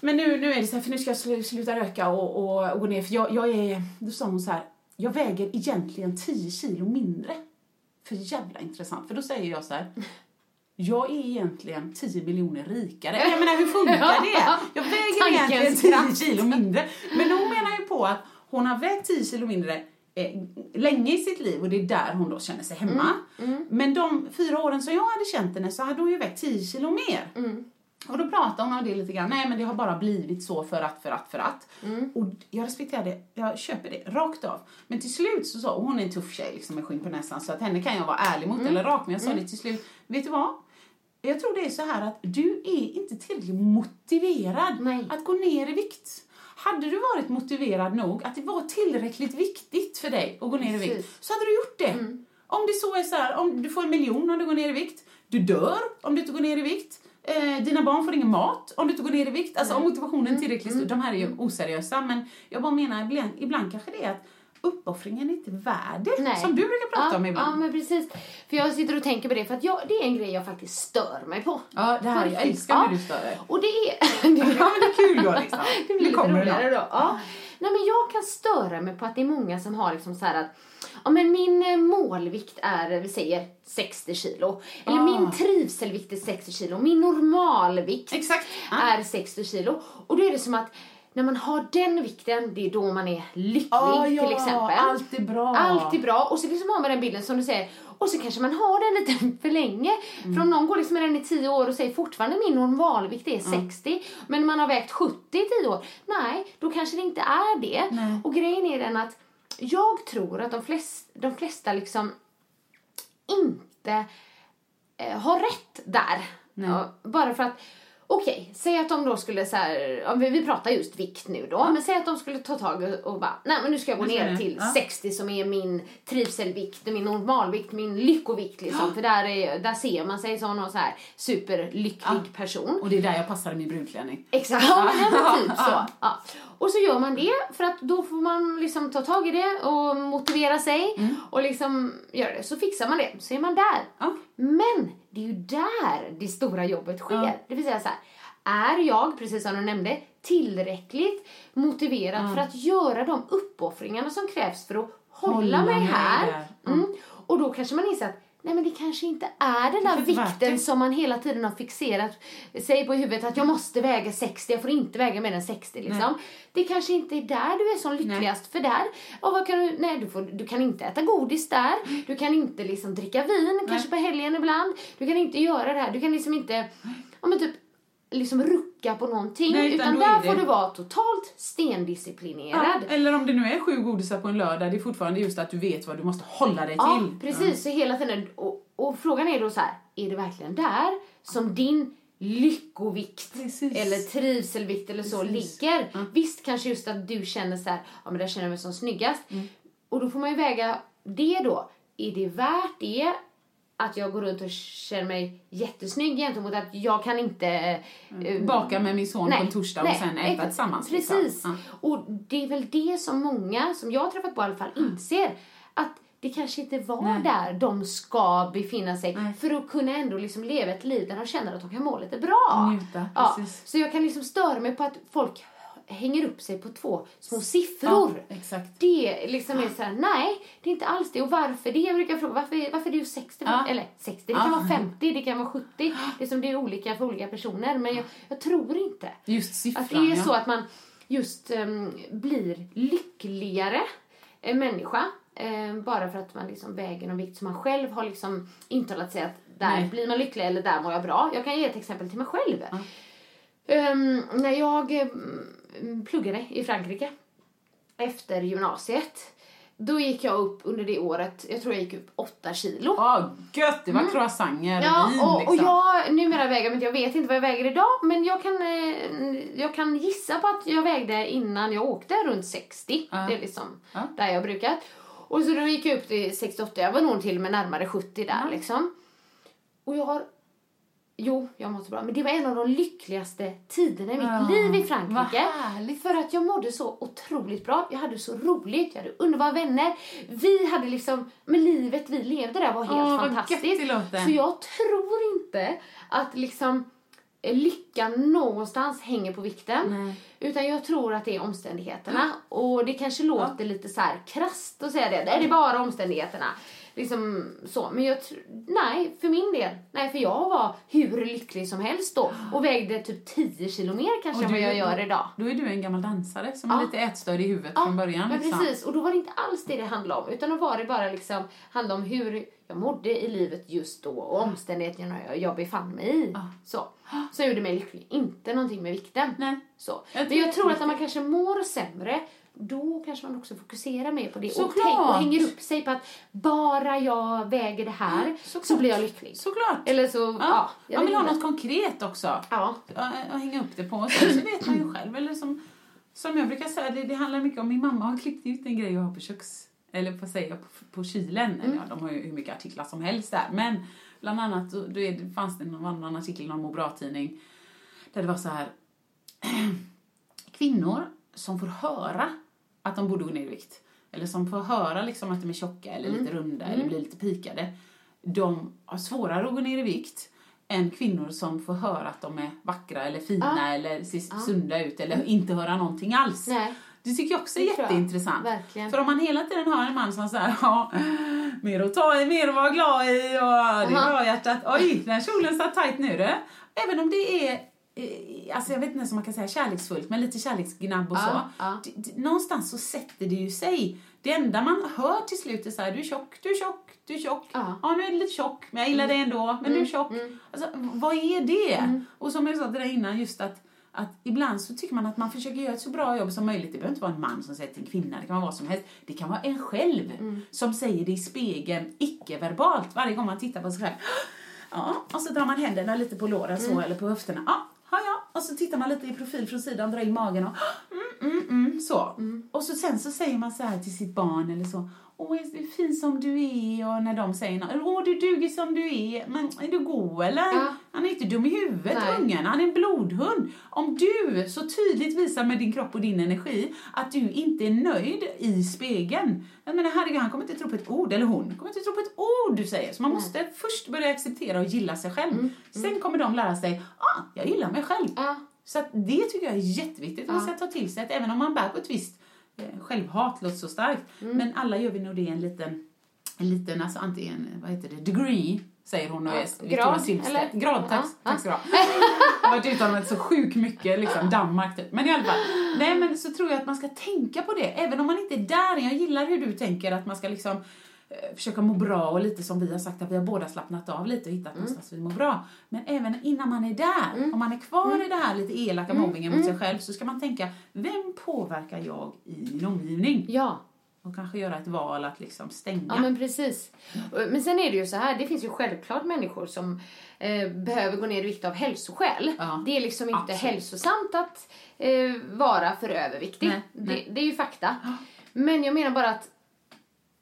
men nu, nu är det så här, för nu ska jag slu- sluta röka och, och, och gå ner, för jag, jag är, då sa hon så här, jag väger egentligen 10 kilo mindre. För jävla intressant, för då säger jag så här, jag är egentligen 10 miljoner rikare. Jag menar, hur funkar det? Jag väger egentligen 10 kraft. kilo mindre. Men hon menar ju på att hon har vägt 10 kilo mindre eh, länge i sitt liv och det är där hon då känner sig hemma. Men de fyra åren som jag hade känt henne så hade hon ju vägt 10 kilo mer. Och då pratade hon om det lite grann. Nej, men det har bara blivit så för att, för att, för att. Och jag respekterar det. Jag köper det rakt av. Men till slut så sa och hon är en tuff tjej liksom med skinn på näsan så att henne kan jag vara ärlig mot eller rak. Men jag sa det till slut. Vet du vad? Jag tror det är så här att du är inte tillräckligt motiverad Nej. att gå ner i vikt. Hade du varit motiverad nog att det var tillräckligt viktigt för dig att gå ner i vikt Precis. så hade du gjort det. Om det så är så här, om du får en miljon om du går ner i vikt, du dör om du inte går ner i vikt, eh, dina barn får ingen mat om du inte går ner i vikt. Alltså om motivationen är tillräckligt stor, de här är ju oseriösa men jag bara menar ibland, ibland kanske det är att uppoffringen är inte värd det, Nej. som du brukar prata ja, om ibland. Ja, men precis. För jag sitter och tänker på det, för att jag, det är en grej jag faktiskt stör mig på. Ja, det här, jag älskar Ja. hur du stör dig. Och det är... Ja, men det är kul då liksom. det blir Nu lite det roligare då. Ja. Nej, men jag kan störa mig på att det är många som har liksom så här att Ja, men min eh, målvikt är, vi säger 60 kilo. Eller Ah. min trivselvikt är 60 kilo. Min normalvikt Exakt. Ja. är 60 kilo. Och då är det som att när man har den vikten, det är då man är lycklig Ah, ja, till exempel. allt är bra. Allt är bra. Och så liksom har man den bilden som du säger. Och så kanske man har den lite för länge. Mm. För om någon går liksom med den i 10 år och säger fortfarande min normalvikt är 60. Men man har vägt 70 i 10 år. Nej, då kanske det inte är det. Nej. Och grejen är den att jag tror att de flesta, de flesta liksom inte eh, har rätt där. Ja, bara för att, okej, säg att de då skulle så här, om vi, vi pratar just vikt nu då, men säg att de skulle ta tag och- och bara, nej men nu ska jag gå ner till ja. 60 som är min trivselvikt, min normalvikt, min lyckovikt liksom. För där, är, där ser man sig som någon så här superlycklig person. Och det är där jag passar i min brudklänning. Exakt, ja, men typ så. Ja. Och så gör man det för att då får man liksom ta tag i det och motivera sig och liksom göra det. Så fixar man det, så är man där. Ja. Men det är ju där det stora jobbet sker. Ja. Det vill säga så här, är jag, precis som du nämnde, tillräckligt motiverad för att göra de uppoffringarna som krävs för att hålla, Hålla mig här? Ja. Mm. Och då kanske man inser att Nej men det kanske inte är den där vikten det. som man hela tiden har fixerat sig på i huvudet att jag måste väga 60, jag får inte väga mer än 60 liksom. Det kanske inte är där du är som lyckligast för där, och vad kan du, nej du, får, du kan inte äta godis där, du kan inte liksom dricka vin kanske på helgen ibland, du kan inte göra det här, du kan liksom inte, ja men typ liksom rucka på någonting Nej, utan där det- får du vara totalt stendisciplinerad. Ja, eller om det nu är sju godisar på en lördag, det är fortfarande just att du vet vad du måste hålla dig Ja, till. precis. Så hela tiden. Och, och frågan är då så här, är det verkligen där som din lyckovikt Precis. eller trivselvikt eller så Precis. ligger? Visst, kanske just att du känner så här, ja men där känner jag mig som snyggast. Mm. Och då får man ju väga det då. Är det värt det? Att jag går runt och känner mig jättesnygg gentemot att jag kan inte... eh, Baka med min son på en torsdag och sen äta exakt. tillsammans. liksom. Precis. Ja. Och det är väl det som många, som jag har träffat på i alla fall, inser. Att det kanske inte var Nej. där de ska befinna sig Nej. för att kunna ändå liksom leva ett liv där de känner att de kan må lite bra. Njuta, ja. Så jag kan liksom störa mig på att folk hänger upp sig på två små siffror. Ja. Det liksom är så här, nej, det är inte alls det. Och varför det? Jag brukar fråga, varför, varför är du 60? Ja. Eller 60, det kan vara 50, det kan vara 70. Det är som det är olika för olika personer. Men jag, jag tror inte Just siffran, att det är så att man just ehm, blir lyckligare eh, människa eh, bara för att man liksom väger någon vikt som man själv har liksom intalat sig att där Nej. blir man lycklig eller där mår jag bra. Jag kan ge ett exempel till mig själv. Ehm, när jag eh, mm, pluggade i Frankrike efter gymnasiet då gick jag upp under det året, jag tror jag gick upp 8 kilo. Åh, gött! Det var croissanter, Mm. Ja, vin och, och liksom. jag, numera väger inte, jag vet inte vad jag väger idag, men jag kan, eh, jag kan gissa på att jag vägde innan jag åkte runt 60. Ja. Det är liksom Ja. där jag brukat. Och så då gick jag upp till 68, jag var nog till och med närmare 70 där liksom. Och jag har Jo, jag mådde bra. Men det var en av de lyckligaste tiderna i mitt Ja, liv i vad Frankrike. härligt. För att jag mådde så otroligt bra. Jag hade så roligt, jag hade underbara vänner. Vi hade liksom, men livet vi levde där var helt vad fantastiskt. Så jag tror inte att liksom eh, lyckan någonstans hänger på vikten. Nej. Utan jag tror att det är omständigheterna. Och det kanske låter lite så här krasst att säga det. Det är bara omständigheterna. Liksom så. Men jag nej, för min del. Nej, för jag var hur lycklig som helst då. Och vägde typ 10 kilo mer kanske än vad jag gör idag. Då är du en gammal dansare som Ja. är lite ätstörd i huvudet från början. men liksom. precis. Och då var det inte alls det det handlade om. Utan då var det bara liksom, handlade om hur jag mådde i livet just då och omständigheterna jag, jag befann mig i. Så. Så gjorde mig lycklig. Inte någonting med vikten. Nej. Så. Jag men jag tror att när man kanske mår sämre då kanske man också fokuserar mer på det och, tänk, och hänger upp sig på att bara jag väger det här såklart. så blir jag lycklig. Såklart. Eller så, ja. Ja, jag man vill ha något konkret också. Ja. Och hänga upp det på. Och sen så vet man ju själv. Eller som, som jag brukar säga, det, det handlar mycket om min mamma har klippt ut en grej jag har på köks... Eller på, säga, på, på kylen. Eller, ja, de har ju hur mycket artiklar som helst där. Men bland annat då, då är fanns det någon annan artikel i någon må bra-tidning där det var så här kvinnor som får höra att de borde gå ner i vikt. Eller som får höra liksom att de är tjocka eller lite runda eller blir lite pikade. De har svårare att gå ner i vikt än kvinnor som får höra att de är vackra eller fina Ja. eller ser sunda ut eller inte höra någonting alls. Nej. Det tycker jag också är jätteintressant. För om man hela tiden har en man som säger ja, mer att ta i, mer att vara glad i och det bra hjärtat. Oj, den kjolen satt tajt nu du. Även om det är Alltså jag vet inte ens om man kan säga kärleksfullt, men lite kärleksgnabb och så. ja. Någonstans så sätter det ju sig. Det enda man hör till slut är så här, du är tjock, du är tjock, du är tjock. Ja. Ja, nu är du lite tjock, men jag gillar dig ändå, men du är tjock. Alltså, vad är det? Och som jag sa till dig innan, just att att ibland så tycker man att man försöker göra ett så bra jobb som möjligt. Det behöver inte vara en man som säger till en kvinna, det kan vara vad som helst. Det kan vara en själv som säger det i spegeln, icke-verbalt, varje gång man tittar på sig själv. Ja, och så drar man händerna lite på låren så, eller på höfterna. Ja. Och så tittar man lite i profil från sidan, drar in magen och mm, mm, mm, så. Och så sen så säger man så här till sitt barn eller så. Åh, är du fin som du är? Och när de säger något, Åh, du duger som du är. Men är du god eller? Ja. Han är inte dum i huvudet, Nej. ungen. Han är en blodhund. Om du så tydligt visar med din kropp och din energi att du inte är nöjd i spegeln. Jag menar, herregud, han kommer inte tro på ett ord, eller hon kommer inte tro på ett ord du säger. Så man måste först börja acceptera och gilla sig själv. Sen kommer de lära sig, ah, jag gillar mig själv. Ja. Så att det tycker jag är jätteviktigt. Man ska ta till sig att även om man bär på ett visst självhat, låter så starkt, men alla gör vi nog det i en liten, en liten, alltså antingen, vad heter det, degree, säger hon och Ja, är Victoria Silvstedt. Grad, tack, Ja, tack ska du ha. Jag har varit utomlands så sjukt mycket, liksom Danmark typ. Men i alla fall, nej men så tror jag att man ska tänka på det, även om man inte är där. Jag gillar hur du tänker att man ska liksom eh, försöka må bra och lite som vi har sagt att vi har båda slappnat av lite och hittat någonstans vi mår bra. Men även innan man är där, om man är kvar i det här lite elaka mobbingen mot sig själv så ska man tänka, vem påverkar jag i min omgivning? Ja. Och kanske göra ett val att liksom stänga. Ja, men precis. Men sen är det ju så här, det finns ju självklart människor som eh, behöver gå ner i vikt av hälsoskäl. Ja. Det är liksom inte Absolut. hälsosamt att eh, vara för överviktig. Nej, nej. Det, det är ju fakta. Men jag menar bara att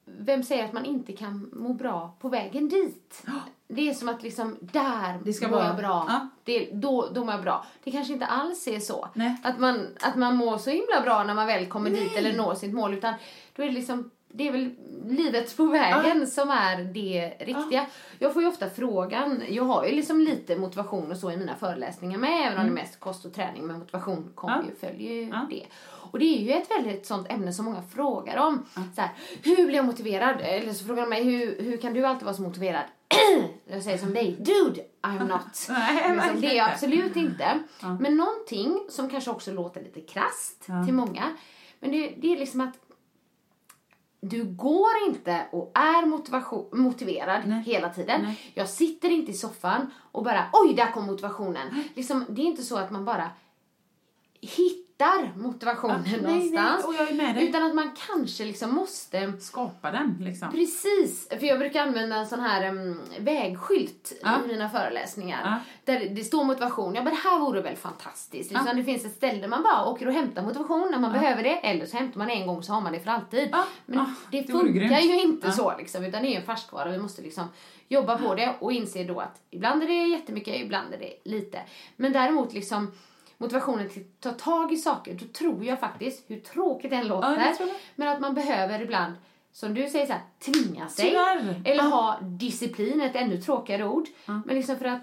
vem säger att man inte kan må bra på vägen dit? Det är som att liksom, där Det ska mår vara- jag bra. ja. Det, då, då mår jag bra. Det kanske inte alls är så. Nej. Att, man, att man mår så himla bra när man väl kommer dit eller når sitt mål. Utan då är det liksom, det är väl livet på vägen som är det riktiga. Jag får ju ofta frågan, jag har ju liksom lite motivation och så i mina föreläsningar med, även om det är mest kost och träning, men motivation kommer Mm. Ja. ju, följer ju Ja. det. Och det är ju ett väldigt sånt ämne som många frågar om. Så här, hur blir jag motiverad? Eller så frågar de mig, hur, hur kan du alltid vara så motiverad? jag säger som dig, dude, I'm not. Nej, liksom, det är jag absolut inte. Men någonting som kanske också låter lite krasst till många, men det, det är liksom att du går inte och är motiverad hela tiden. Nej. Jag sitter inte i soffan och bara oj, där kom motivationen. Liksom, det är inte så att man bara hittar hittar motivationen Ja, nej, nej, någonstans. med dig. Utan att man kanske liksom måste Skapa den liksom. Precis, för jag brukar använda en sån här um, vägskylt Ja. i mina föreläsningar. Ja. Där det står motivation. Ja men det här vore väl fantastiskt. Liksom, Det finns ett ställe där man bara åker och hämtar motivation när man behöver det. Eller så hämtar man en gång så har man det för alltid. Men Ja, det det funkar ju inte så liksom. Utan det är ju en färskvara. Vi måste liksom jobba på det och inse då att ibland är det jättemycket, ibland är det lite. Men däremot liksom motivationen till att ta tag i saker, då tror jag faktiskt, hur tråkigt det än låter, jag. men att man behöver ibland, som du säger så här, tvinga sig. Tyvärr. Eller Ja. ha disciplin, ett ännu tråkigare ord. Men liksom för att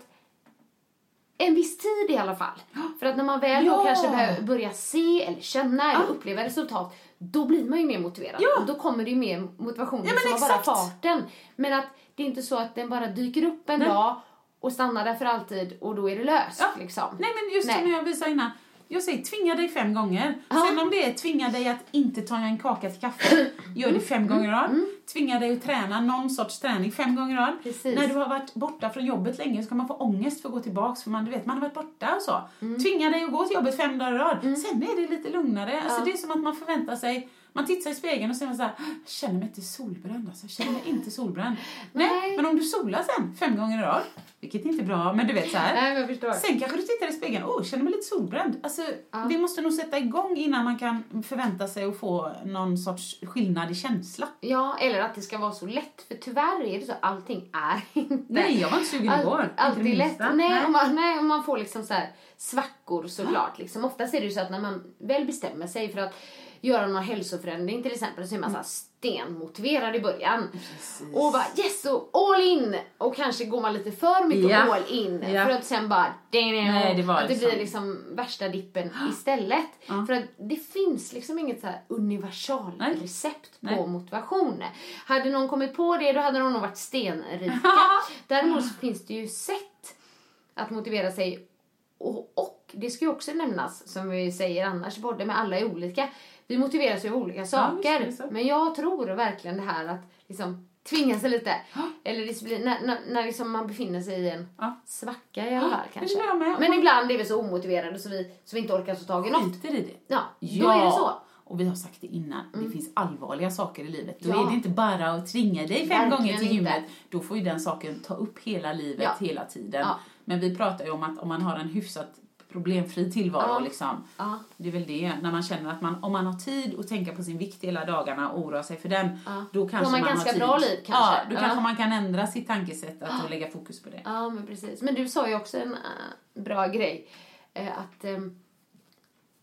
en viss tid i alla fall. För att när man väl då Ja. kanske behöver börja se eller känna eller uppleva resultat, då blir man ju mer motiverad. Ja. Och då kommer det ju mer motivation Ja, som bara exakt. farten. Men att det är inte så att den bara dyker upp en Nej. dag och stannar där för alltid och då är det löst. Ja. Liksom. Nej men just Nej. som jag visade innan. Jag säger tvinga dig fem gånger. Ja. Sen om det är tvinga dig att inte ta en kaka till kaffe, gör det fem gånger i rad. Tvinga dig att träna någon sorts träning fem gånger i rad. Precis. När du har varit borta från jobbet länge så kan man få ångest för att gå tillbaks för man, du vet, man har varit borta och så. Tvinga dig att gå till jobbet fem dagar i rad. Sen är det lite lugnare. Alltså det är som att man förväntar sig man tittar i spegeln och säger så här, "Jag känner mig inte solbränd alltså, jag känner mig inte solbränd. Nej. Nej. men om du solar sen fem gånger i rad, vilket inte är bra, men du vet så här. Nej, jag förstår. Sen kanske du tittar i spegeln, åh, oh, känner mig lite solbränd. Alltså, vi måste nog sätta igång innan man kan förvänta sig att få någon sorts skillnad i känsla. Ja, eller att det ska vara så lätt. För tyvärr är det så, allting är inte... Nej, jag var inte sugen All- igår. Alltid Inte lätt. Nej, Nej. Om man, nej, om man får liksom så här svackor såklart. Liksom. Oftast är det ju så att när man väl bestämmer sig för att göra någon hälsoförändring till exempel så är man så här stenmotiverad i början. Och bara yes, och all in! Och kanske går man lite för mycket Ja. all in. Ja. För att sen bara Nej, det var att det liksom- blir liksom värsta dippen istället. För att det finns liksom inget så här universalrecept på Nej. motivation. Hade någon kommit på det då hade de nog varit stenrika. Däremot så finns det ju sätt att motivera sig och, och det ska ju också nämnas, som vi säger annars i podden, med alla är olika. Vi motiveras ju av olika saker. så. men jag tror verkligen det här att liksom tvinga sig lite. Eller disciplin, när, när, när liksom man befinner sig i en Ja. svacka i alla fall kanske. Men ibland är vi så omotiverade så vi, så vi inte orkar ta tag i något. Skiter i det. Ja, då är det så. Och vi har sagt det innan, det finns allvarliga saker i livet. Då Ja. är det inte bara att tvinga dig fem Verkligen gånger till gymmet. Då får ju den saken ta upp hela livet, Ja. hela tiden. Ja. Men vi pratar ju om att om man har en hyfsat problemfri tillvaro Ja. liksom. Ja. Det är väl det, när man känner att man, om man har tid att tänka på sin vikt hela dagarna och oroa sig för den, Ja. då kanske man man, ganska har tid. bra liv, kanske. Ja, då kanske man kan ändra sitt tankesätt att lägga fokus på det. Ja, men precis. Men du sa ju också en äh, bra grej. Eh, att ehm,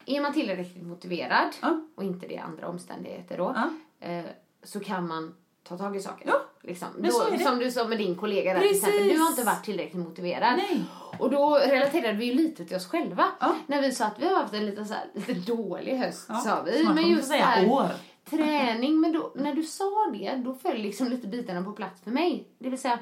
är man tillräckligt motiverad och inte det andra omständigheter då, eh, så kan man ta tag i saker. Ja, Liksom. men Då, så är det. Som du sa med din kollega där till Precis. exempel. Du har inte varit tillräckligt motiverad. Nej. Och då relaterade vi ju lite till oss själva. Ja. När vi sa att vi har haft en lite, så här, lite dålig höst, Ja, sa vi. snart Men just säga det här, år. träning. Men då, när du sa det, då föll liksom lite bitarna på plats för mig. Det vill säga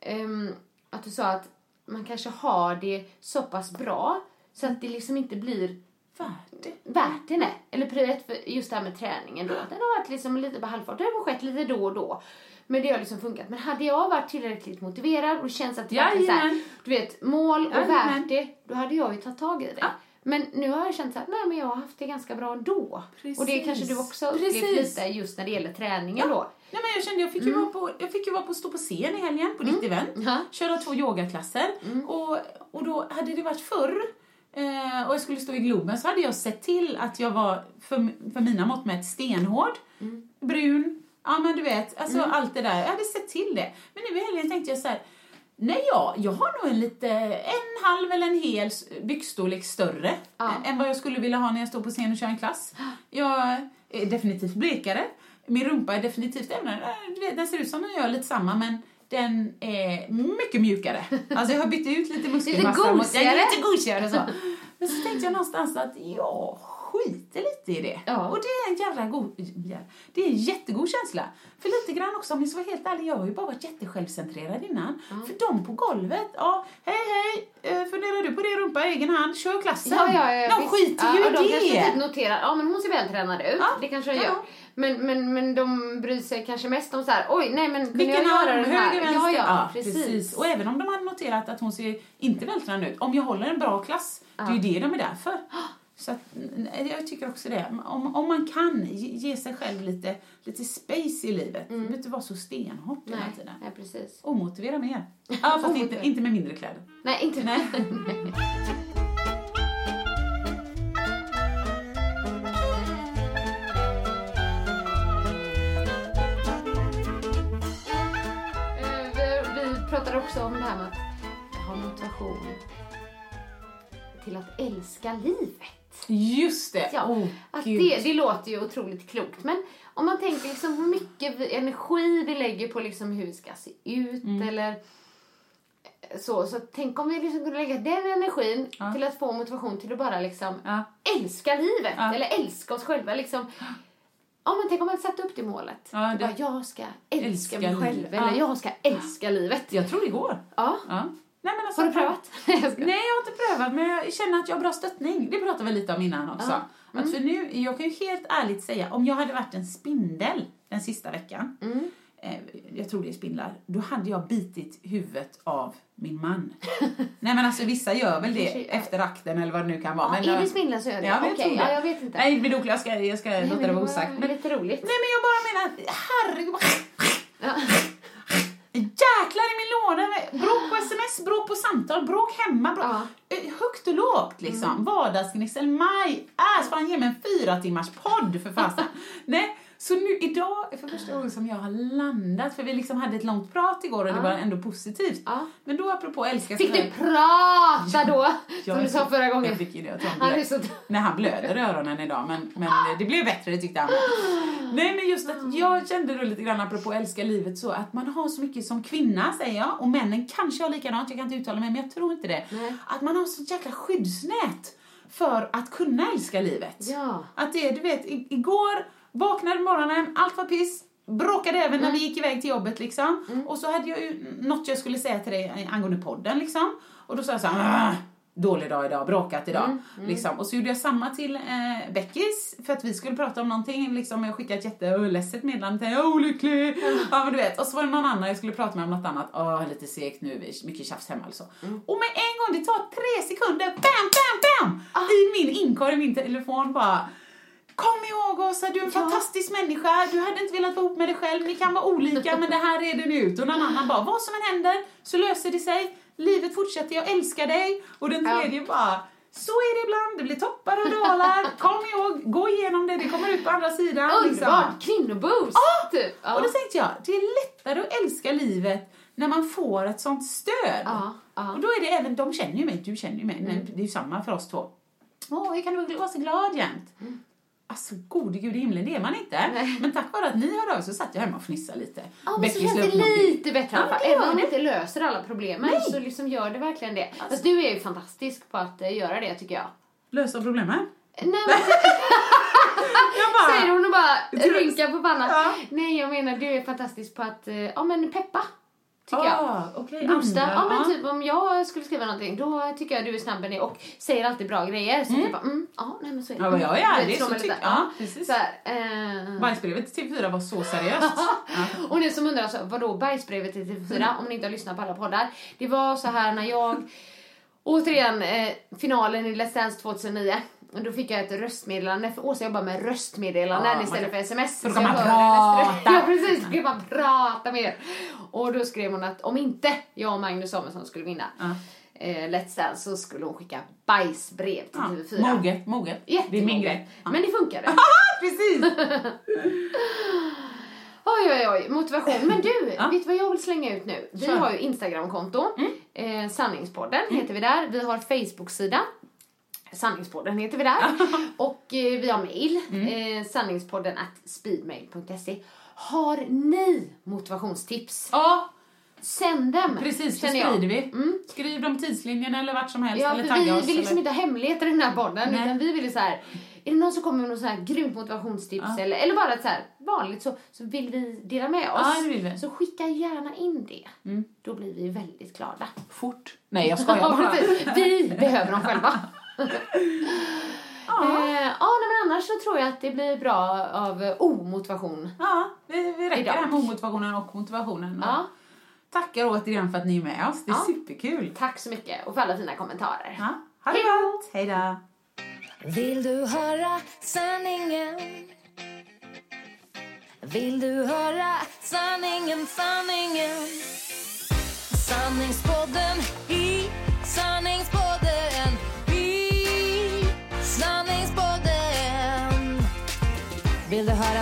ehm, att du sa att man kanske har det så pass bra så att det liksom inte blir Värt värt det. Nej. Eller privat för just det här med träningen då. Den har varit liksom lite på halvfart. Det har skett lite då och då. Men det har liksom funkat. Men hade jag varit tillräckligt motiverad och känt att det verkligen så här, du vet, mål och Jajamän. värt det, då hade jag ju tagit tag i det. Ja. Men nu har jag känt här, nej men jag har haft det ganska bra ändå. Och det kanske du också upplevt Precis. lite just när det gäller träningen då. Nej, men jag kände jag fick ju vara på, jag fick ju vara på stå på scen i helgen på ditt event. Ja. Köra två yogaklasser. Och, och då hade det varit förr eh, och jag skulle stå i Globen så hade jag sett till att jag var för, för mina mått mätt stenhård, brun, ja men du vet, alltså allt det där. Jag hade sett till det. Men nu i helgen tänkte jag så här, nej ja, jag har nog en lite, en halv eller en hel byxstorlek större Ja. än- vad jag skulle vilja ha när jag står på scen och kör en klass. Jag är definitivt blekare. Min rumpa är definitivt, vet, den ser ut som den gör lite samma men den är mycket mjukare. Alltså jag har bytt ut lite muskelmassa. mot- gosigare. Ja, lite gosigare så. Men så tänkte jag någonstans att jag skiter lite i det. Ja. Och det är en jävla god, det är en jättegod känsla. För lite grann också, om jag ska vara helt ärlig, jag har ju bara varit jättesjälvcentrerad innan. För de på golvet, ja, hej hej, eh, funderar du på det rumpa i egen hand, kör klassen. Ja, ja, ja, de visst. skiter ju ja, i och de kanske det. typ noterar, ja men hon ser vältränad ut. Ja, Det kanske de ja. gör. Men, men, men de bryr sig kanske mest om så här, oj nej men kunde Vilken jag göra den här? höger, vänster? Ja, ja, precis. Och även om de hade noterat att hon ser inte vältränad ut, om jag håller en bra klass, det är ju det de är där för. Så att, jag tycker också det. Om, om man kan ge, sig själv lite, lite space i livet. Mm. inte vara så stenhårt hela tiden. nej, precis. Omotivera mer. Ja, fast inte, inte med mindre kläder. Nej, inte Nej. Eh, vi, vi pratade också om det här med att ha motivation till att älska livet. Just det! Ja, oh, att det, det låter ju otroligt klokt. Men om man tänker liksom hur mycket vi, energi vi lägger på liksom hur vi ska se ut Mm. eller så. Så tänk om vi liksom kunde lägga den energin Ja. till att få motivation till att bara liksom Ja. älska livet. Ja. Eller älska oss själva liksom. Ja men tänk om man satte upp det målet. Ja, Det bara, jag ska älska, Älska mig själv. Eller Ja. jag ska älska livet. Jag tror det går. Ja. Nej, men alltså, Har du prövat? Nej, jag har inte prövat, men jag känner att jag har bra stöttning. Det pratade vi lite om innan också. Ja. Mm. Att för nu, jag kan ju helt ärligt säga, om jag hade varit en spindel den sista veckan, Mm. eh, jag tror det är spindlar, då hade jag bitit huvudet av min man. Nej men alltså vissa gör väl det efter akten eller vad det nu kan vara. Ja, men är det spindlar så gör det? Ja, men jag det. ja, jag vet inte. Nej, men jag ska, jag ska Nej, låta men det vara var osagt. Men, Lite roligt. nej men jag bara menar, herregud. Jäklar i min låda! Bråk på sms, bråk på samtal, bråk hemma. Bråk. Ja. Eh, Högt och lågt liksom. Mm. Vardagsgnissel, maj, ass, fan ge mig en fyra timmars podd för fasen. Nej, idag är för första gången som jag har landat, för vi liksom hade ett långt prat igår och det var ändå positivt. Ja. Men då apropå älska Fick du prata då? Som du sa förra gången. Jag fick ju det. Han är så... Nej, han blöder i öronen idag, men, men det blev bättre, det tyckte han. Nej, men just att jag kände då lite grann apropå älska livet så att man har så mycket som kvinna, säger jag, och männen kanske har likadant, jag kan inte uttala mig, men jag tror inte det. Nej. Att man har så jäkla skyddsnät för att kunna älska livet. Ja. Att det, du vet, igår vaknade morgonen, allt var piss, bråkade även Mm. när vi gick iväg till jobbet liksom. Och så hade jag ju något jag skulle säga till dig angående podden liksom. Och då sa jag så här, "Ah, dålig dag idag, bråkat idag. Mm, Liksom. Och så gjorde jag samma till eh, Beckis för att vi skulle prata om någonting. Liksom. Jag skickade ett jätteledset meddelande till jag är olycklig. Ja men du vet. Och så var det någon annan jag skulle prata med om något annat. Åh, lite segt nu, mycket tjafs hemma alltså. Och med en gång, det tar tre sekunder, bam, bam, bam! I min inkorg, i min telefon bara Kom ihåg Åsa, du är en fantastisk människa. Du hade inte velat vara ihop med dig själv. Ni kan vara olika, men det här reder ni ut. Och någon annan bara, vad som än händer så löser det sig. Livet fortsätter, jag älskar dig. Och den Ja. tredje bara, så är det ibland. Det blir toppar och dalar. Kom ihåg, gå igenom det. Det kommer ut på andra sidan. liksom. Underbart! Kvinnoboost! Typ. Ja. Och då tänkte jag, det är lättare att älska livet när man får ett sånt stöd. Ja, ja. Mm. Och då är det även, de känner ju mig, du känner ju mig, men det är ju samma för oss två. Åh, hur kan du vara så glad jämt? Alltså, gode gud i himlen, det är man inte. Nej. Men tack vare att ni hörde av så satt jag hemma och fnissade lite. Ja, men så känns det lite bättre Ja, fall. Även om det inte löser alla problemen Nej. så liksom gör det verkligen det. Fast du är ju fantastisk på att eh, göra det tycker jag. Lösa problemen. Nej men bara, säger hon och bara rynkar på pannan. Ja. Nej jag menar du är fantastisk på att, eh, ja men peppa. Tycker jag. ah, okej, Boosta. andra, Ja men ja. typ om jag skulle skriva någonting då tycker jag du är snabb med det och säger alltid bra grejer. Så typ bara, mm, ja nej men så är det. Ja, men jag är ärlig, så tyck- lite. ja, precis. Så här, eh, Bajsbrevet till TV4 var så seriöst. ja. och ni som undrar, alltså, vadå bajsbrevet till TV4 om ni inte har lyssnat på alla poddar. Det var så här när jag, återigen, eh, finalen i Let's Dance 2009. Och då fick jag ett röstmeddelande, för Åsa jobbar med röstmeddelanden Ja, istället för sms. för då kan man prata. Ja precis, då kan man prata mer. Och då skrev hon att om inte jag och Magnus Samuelsson skulle vinna Ja. eh, Let's Dance så skulle hon skicka bajsbrev till Ja, TV4. moget, moget. Det är min grej. Ja. Men det funkade. Precis! Oj, oj, oj, motivation. Men du, Ja. vet du vad jag vill slänga ut nu? Vi Kör. har ju Instagramkonto, eh, Sanningspodden heter vi där. Vi har Facebook-sida, Sanningspodden heter vi där. Och eh, vi har mail, eh, sanningspodden at speedmail.se. Har ni motivationstips? Ja, Sänd dem, precis. Det sprider vi. Skriv dem tidslinjen eller vart som helst. Ja, eller tagga vi oss. vill liksom eller... inte ha hemligheter i den här podden. Nej. Utan vi vill så här, är det någon som kommer med något så här grymt motivationstips Ja. eller, eller bara ett så här vanligt så, så vill vi dela med oss. Ja, det vill vi. Så skicka gärna in det. Mm. Då blir vi väldigt glada. Fort. Nej, jag skojar Ja, bara. Vi behöver dem själva. Ja. Eh, ja, nej, men annars så tror jag att det blir bra av eh, omotivation. Ja, vi, vi räcker Idag. här med omotivationen och motivationen. Ja. Tackar återigen för att ni är med oss. Det är Ja. superkul. Tack så mycket och för alla fina kommentarer. Ja. Ha det gott. Hej då. Vill du höra sanningen? Vill du höra sanningen, sanningen? Sanningspodden i sanningspodden